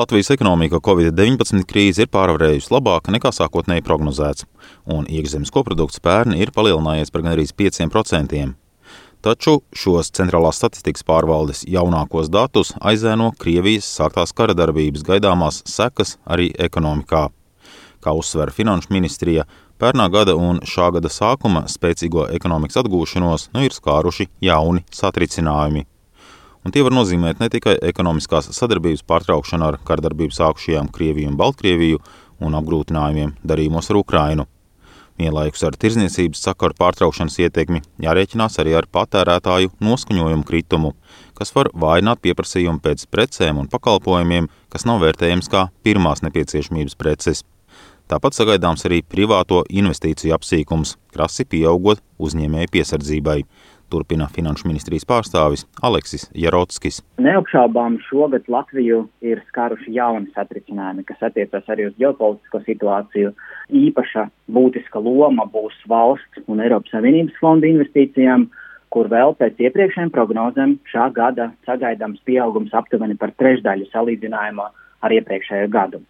Latvijas ekonomika Covid-19 krīze ir pārvarējusi labāk nekā sākotnēji prognozēts, un iekšzemes koprodukts pērn ir palielinājies par gandrīz 5%. Taču šos centrālās statistikas pārvaldes jaunākos datus aizēno Krievijas sāktās kara darbības gaidāmās sekas arī ekonomikā. Kā uzsver Finanšu ministrija, pērnā gada un šā gada sākuma spēcīgo ekonomikas atgūšanos nu ir skāruši jauni satricinājumi un tie var nozīmēt ne tikai ekonomiskās sadarbības pārtraukšanu ar kardarbību sākušajām Krieviju un Baltkrieviju un apgrūtinājumiem darījumos ar Ukrainu. Vienlaikus ar tirzniecības sakaru pārtraukšanas ietekmi jārēķinās arī ar patērētāju noskaņojumu kritumu, kas var vājināt pieprasījumu pēc precēm un pakalpojumiem, kas nav vērtējams kā pirmās nepieciešamības preces. Tāpat sagaidāms arī privāto investīciju apsīkums, krasi pieaugot uzņēmēju piesardzībai turpina Finanšu ministrijas pārstāvis Aleksis Jarotskis. Neapšaubām šogad Latviju ir skāruši jauni satricinājumi, kas attiecas arī uz ģeopolitisko situāciju. Īpaša būtiska loma būs valsts un Eiropas Savienības fonda investīcijām, kur vēl pēc iepriekšējiem prognozēm šā gada sagaidāms pieaugums aptuveni par trešdaļu salīdzinājumā ar iepriekšējo gadu.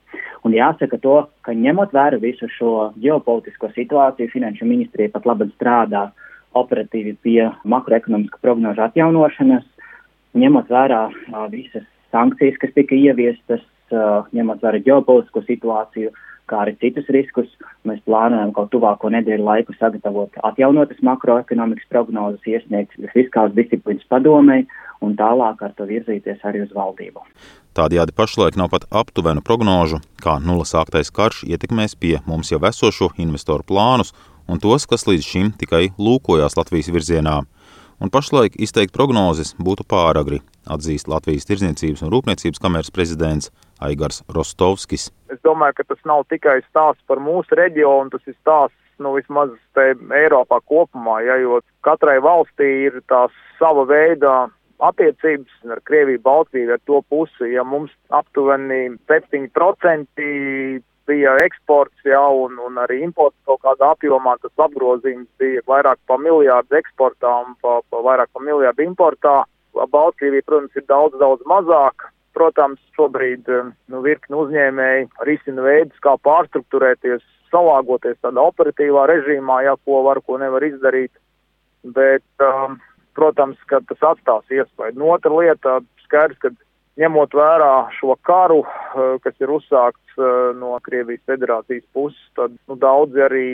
Un jāsaka to, ka ņemot vērā visu šo ģeopolitisko situāciju, Finanšu ministrija pat labi strādā operatīvi pie makroekonomiska prognožu atjaunošanas, ņemot vērā visas sankcijas, kas tika ieviestas, ņemot vērā ģeopolitisko situāciju, kā arī citus riskus. Mēs plānojam kaut tuvāko nedēļu laiku sagatavot atjaunotas makroekonomikas prognozes, iesniegt fiskālas disciplīnas padomei un tālāk ar to virzīties arī uz valdību. Tādējādi pašlaik nav pat aptuvenu prognožu, kā nulles sāktais karš ietekmēs pie mums jau esošo investoru plānus un tos, kas līdz šim tikai lūkojās Latvijas virzienā. Un pašlaik izteikt prognozes būtu pāragri, atzīst Latvijas Tirzniecības un Rūpniecības kameras prezidents Aigars Rostovskis. Es domāju, ka tas nav tikai stāsts par mūsu reģionu, tas ir stāsts nu, vismaz Eiropā kopumā, ja, jo katrai valstī ir tās sava veida attiecības ar Krieviju, Baltkrieviju ar to pusi, ja mums aptuveni 7% bija eksports, jā, un, un arī imports kaut kādā apjomā, tas apgrozījums bija vairāk pa miljārdu eksportā un pa, pa vairāk pa miljārdu importā. Baltkrievija, protams, ir daudz, daudz mazāk. Protams, šobrīd nu, virkni uzņēmēji risina veidus, kā pārstruktūrēties, salāgoties tādā operatīvā režīmā, ja ko var, ko nevar izdarīt. Bet, um, protams, ka tas atstās iespēju. No otra lieta, skaidrs, ka ņemot vērā šo karu, eh, kas ir uzsākts eh, no Krievijas federācijas puses, tad nu, daudzi arī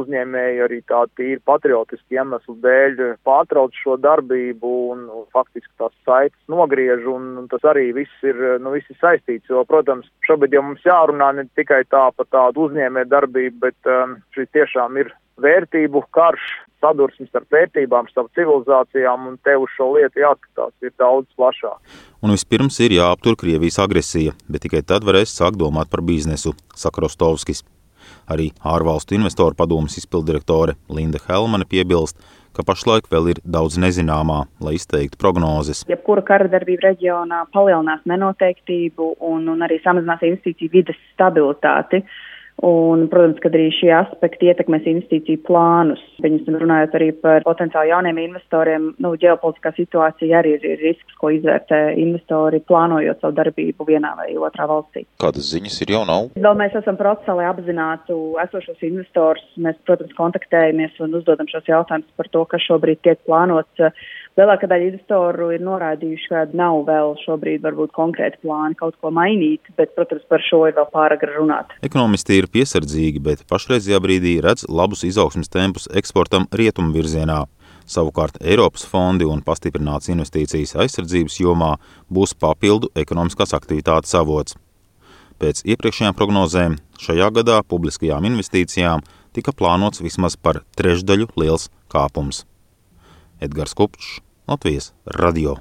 uzņēmēji arī tā tīri patriotiski iemeslu dēļ pārtrauc šo darbību un, un faktiski tās saites nogriež, un, un tas arī viss ir, nu, viss ir saistīts, jo, protams, šobrīd jau mums jārunā ne tikai tā par tādu uzņēmē darbību, bet um, šī tiešām ir vērtību karš, sadursmes starp vērtībām, starp civilizācijām, un te uz šo lietu jāskatās ir daudz plašāk. Un vispirms ir jāaptur Krievijas agresija, bet tikai tad varēs sākt domāt par biznesu, saka Rostovskis. Arī ārvalstu investoru padomas izpildirektore Linda Helmane piebilst, ka pašlaik vēl ir daudz nezināmā, lai izteiktu prognozes. Jebkura kara darbība reģionā palielinās nenoteiktību un, un arī samazinās investīciju vides stabilitāti. Uh, Un, protams, ka arī šie aspekti ietekmēs investīciju plānus. Viņus runājot arī par potenciāli jauniem investoriem, nu, ģeopolitiskā situācija arī ir risks, ko izvērtē investori, plānojot savu darbību vienā vai otrā valstī. Kādas ziņas ir jau nav? Vēl mēs esam procesā, lai apzinātu esošos investors. Mēs, protams, kontaktējamies un uzdodam šos jautājumus par to, kas šobrīd tiek plānots Lielākā daļa investoru ir norādījuši, ka nav vēl šobrīd varbūt konkrēti plāni kaut ko mainīt, bet, protams, par šo ir vēl pāragri runāt. Ekonomisti ir piesardzīgi, bet pašreizajā brīdī redz labus izaugsmas tempus eksportam rietumu virzienā. Savukārt Eiropas fondi un pastiprināts investīcijas aizsardzības jomā būs papildu ekonomiskās aktivitātes avots. Pēc iepriekšējām prognozēm šajā gadā publiskajām investīcijām tika plānots vismaz par trešdaļu liels kāpums. Edgars Kupčs, Latvijas radio.